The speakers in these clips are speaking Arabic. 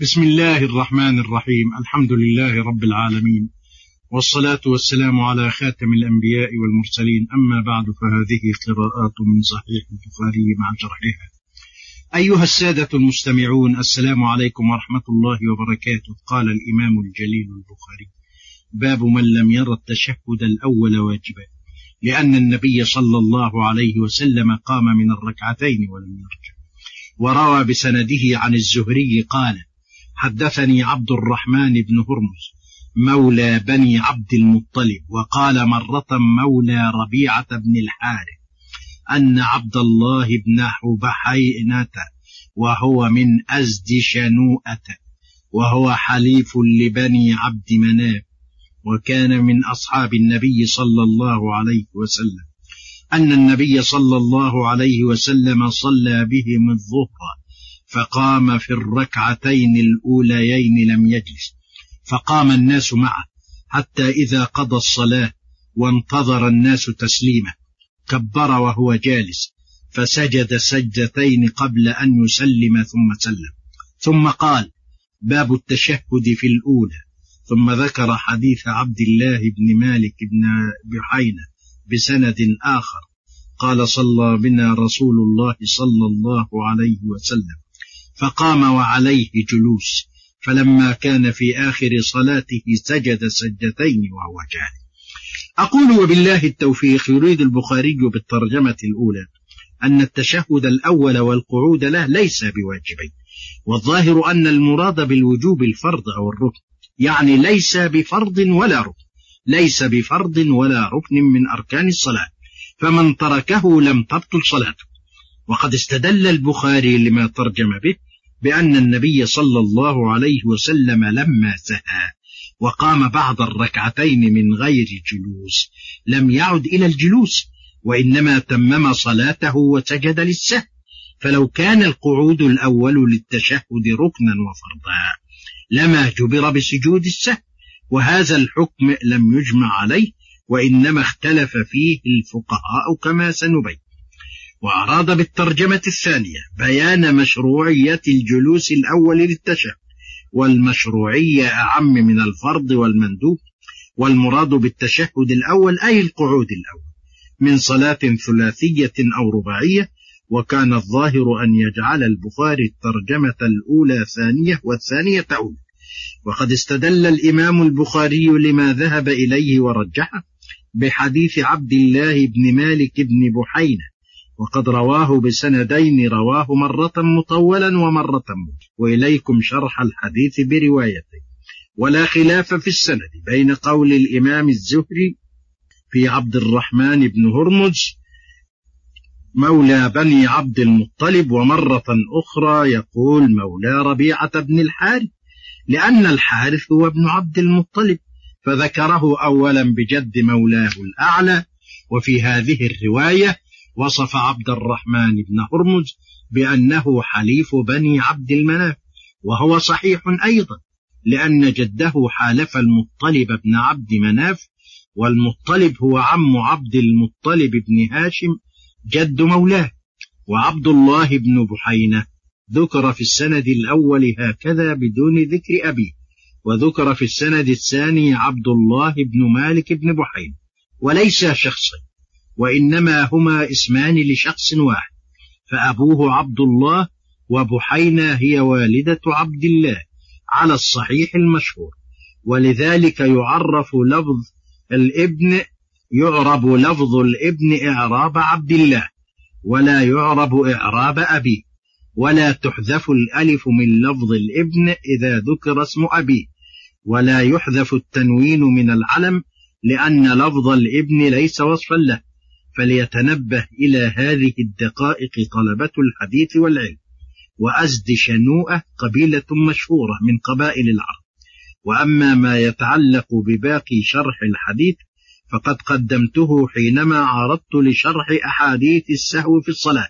بسم الله الرحمن الرحيم الحمد لله رب العالمين والصلاة والسلام على خاتم الأنبياء والمرسلين أما بعد فهذه قراءات من صحيح البخاري مع شرحها أيها السادة المستمعون السلام عليكم ورحمة الله وبركاته قال الإمام الجليل البخاري باب من لم ير التشهد الأول واجبا لأن النبي صلى الله عليه وسلم قام من الركعتين ولم يرجع وروى بسنده عن الزهري قال حدثني عبد الرحمن بن هرمز مولى بني عبد المطلب وقال مرة مولى ربيعة بن الحارث أن عبد الله بن حبحينة وهو من أزد شنوءة وهو حليف لبني عبد مناف وكان من أصحاب النبي صلى الله عليه وسلم أن النبي صلى الله عليه وسلم صلى بهم الظهر فقام في الركعتين الأوليين لم يجلس. فقام الناس معه حتى إذا قضى الصلاة وانتظر الناس تسليمه. كبر وهو جالس فسجد سجدتين قبل أن يسلم ثم سلم. ثم قال باب التشهد في الأولى. ثم ذكر حديث عبد الله بن مالك بن بحينة بسند آخر. قال صلى بنا رسول الله صلى الله عليه وسلم. فقام وعليه جلوس فلما كان في آخر صلاته سجد سجدتين وهو جالس أقول وبالله التوفيق يريد البخاري بالترجمة الأولى أن التشهد الأول والقعود له ليس بواجبين والظاهر أن المراد بالوجوب الفرض أو الركن يعني ليس بفرض ولا ركن ليس بفرض ولا ركن من أركان الصلاة فمن تركه لم تبطل صلاته. وقد استدل البخاري لما ترجم به بأن النبي صلى الله عليه وسلم لما سهى وقام بعض الركعتين من غير جلوس لم يعد إلى الجلوس وإنما تمم صلاته وسجد للسهو فلو كان القعود الأول للتشهد ركنا وفرضا لما جبر بسجود السهو وهذا الحكم لم يجمع عليه وإنما اختلف فيه الفقهاء كما سنبين. وأراد بالترجمة الثانية بيان مشروعية الجلوس الأول للتشهد والمشروعية أعم من الفرض والمندوب والمراد بالتشهد الأول أي القعود الأول من صلاة ثلاثية أو رباعية وكان الظاهر أن يجعل البخاري الترجمة الأولى ثانية والثانية أولى وقد استدل الإمام البخاري لما ذهب إليه ورجحه بحديث عبد الله بن مالك بن بحينة وقد رواه بسندين رواه مرة مطولا ومرة موجه وإليكم شرح الحديث بروايته ولا خلاف في السند بين قول الإمام الزهري في عبد الرحمن بن هرمز مولى بني عبد المطلب ومرة أخرى يقول مولى ربيعة بن الحارث لأن الحارث هو ابن عبد المطلب فذكره أولا بجد مولاه الأعلى. وفي هذه الرواية وصف عبد الرحمن بن هرمز بأنه حليف بني عبد المناف وهو صحيح أيضا لأن جده حالف المطلب بن عبد مناف والمطلب هو عم عبد المطلب بن هاشم جد مولاه وعبد الله بن بحينة. ذكر في السند الأول هكذا بدون ذكر أبيه وذكر في السند الثاني عبد الله بن مالك بن بحينة. وليس شخصا. وإنما هما اسمان لشخص واحد فأبوه عبد الله وبحينة هي والدة عبد الله على الصحيح المشهور. ولذلك يعرف لفظ الابن يعرب لفظ الابن إعراب عبد الله ولا يعرب إعراب أبيه. ولا تحذف الألف من لفظ الابن إذا ذكر اسم أبيه. ولا يحذف التنوين من العلم لأن لفظ الابن ليس وصفا له. فليتنبه إلى هذه الدقائق طلبة الحديث والعلم وأزد شنوءة قبيلة مشهورة من قبائل العرب. وأما ما يتعلق بباقي شرح الحديث فقد قدمته حينما عرضت لشرح أحاديث السهو في الصلاة.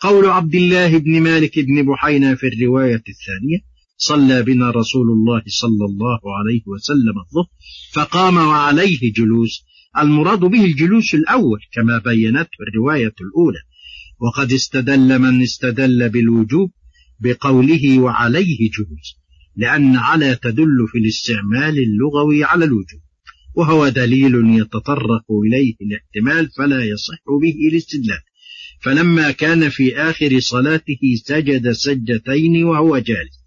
قول عبد الله بن مالك بن بحينا في الرواية الثانية صلى بنا رسول الله صلى الله عليه وسلم الظهر فقام وعليه جلوس المراد به الجلوس الأول كما بينته الرواية الأولى. وقد استدل من استدل بالوجوب بقوله وعليه جلوس لأن على تدل في الاستعمال اللغوي على الوجوب. وهو دليل يتطرق إليه الاحتمال فلا يصح به الاستدلال. فلما كان في آخر صلاته سجد سجتين وهو جالس.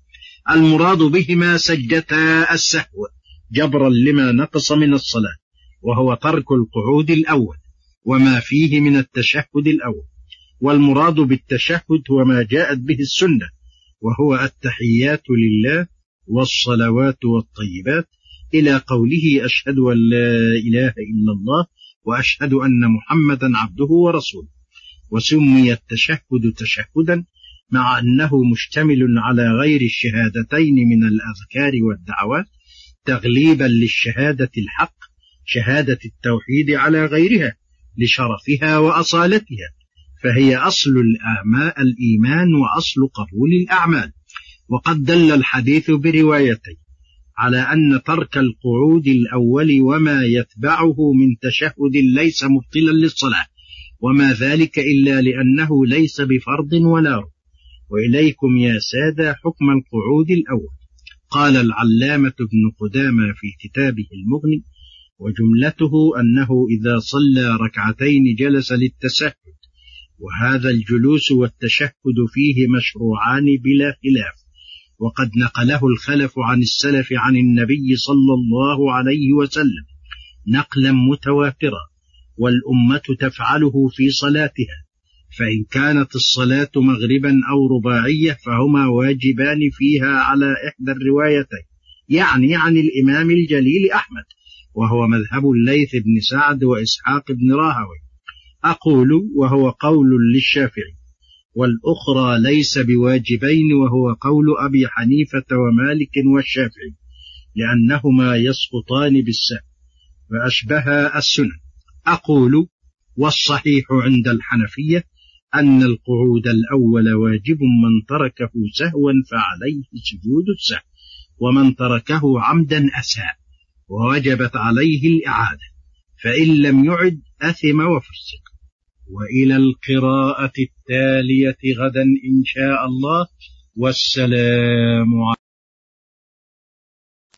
المراد بهما سجتا السهو جبرا لما نقص من الصلاة. وهو ترك القعود الأول وما فيه من التشهد الأول. والمراد بالتشهد هو ما جاءت به السنة وهو التحيات لله والصلوات والطيبات إلى قوله أشهد أن لا إله إلا الله وأشهد أن محمدا عبده ورسوله. وسمي التشهد تشهدا مع أنه مشتمل على غير الشهادتين من الأذكار والدعوات تغليبا للشهادة الحق شهادة التوحيد على غيرها لشرفها وأصالتها فهي أصل الإيمان وأصل قبول الأعمال. وقد دل الحديث بروايتين على أن ترك القعود الأول وما يتبعه من تشهد ليس مبطلا للصلاة وما ذلك إلا لأنه ليس بفرض ولا ركن وإليكم يا سادة حكم القعود الأول. قال العلامة ابن قدامة في كتابه المغني وجملته أنه إذا صلى ركعتين جلس للتسهد وهذا الجلوس والتشهد فيه مشروعان بلا خلاف وقد نقله الخلف عن السلف عن النبي صلى الله عليه وسلم نقلا متواترا والأمة تفعله في صلاتها فإن كانت الصلاة مغربا أو رباعية فهما واجبان فيها على إحدى الروايتين يعني عن الإمام الجليل أحمد. وهو مذهب الليث بن سعد وإسحاق بن راهوي. أقول وهو قول للشافعي والأخرى ليس بواجبين وهو قول أبي حنيفة ومالك والشافعي لأنهما يسقطان بالسهل فأشبه السنن. أقول والصحيح عند الحنفية أن القعود الأول واجب من تركه سهوا فعليه سجود السهو ومن تركه عمدا أساء. ووجبت عليه الإعادة فإن لم يعد أثم وفسق. وإلى القراءة التالية غدا إن شاء الله والسلام عليكم.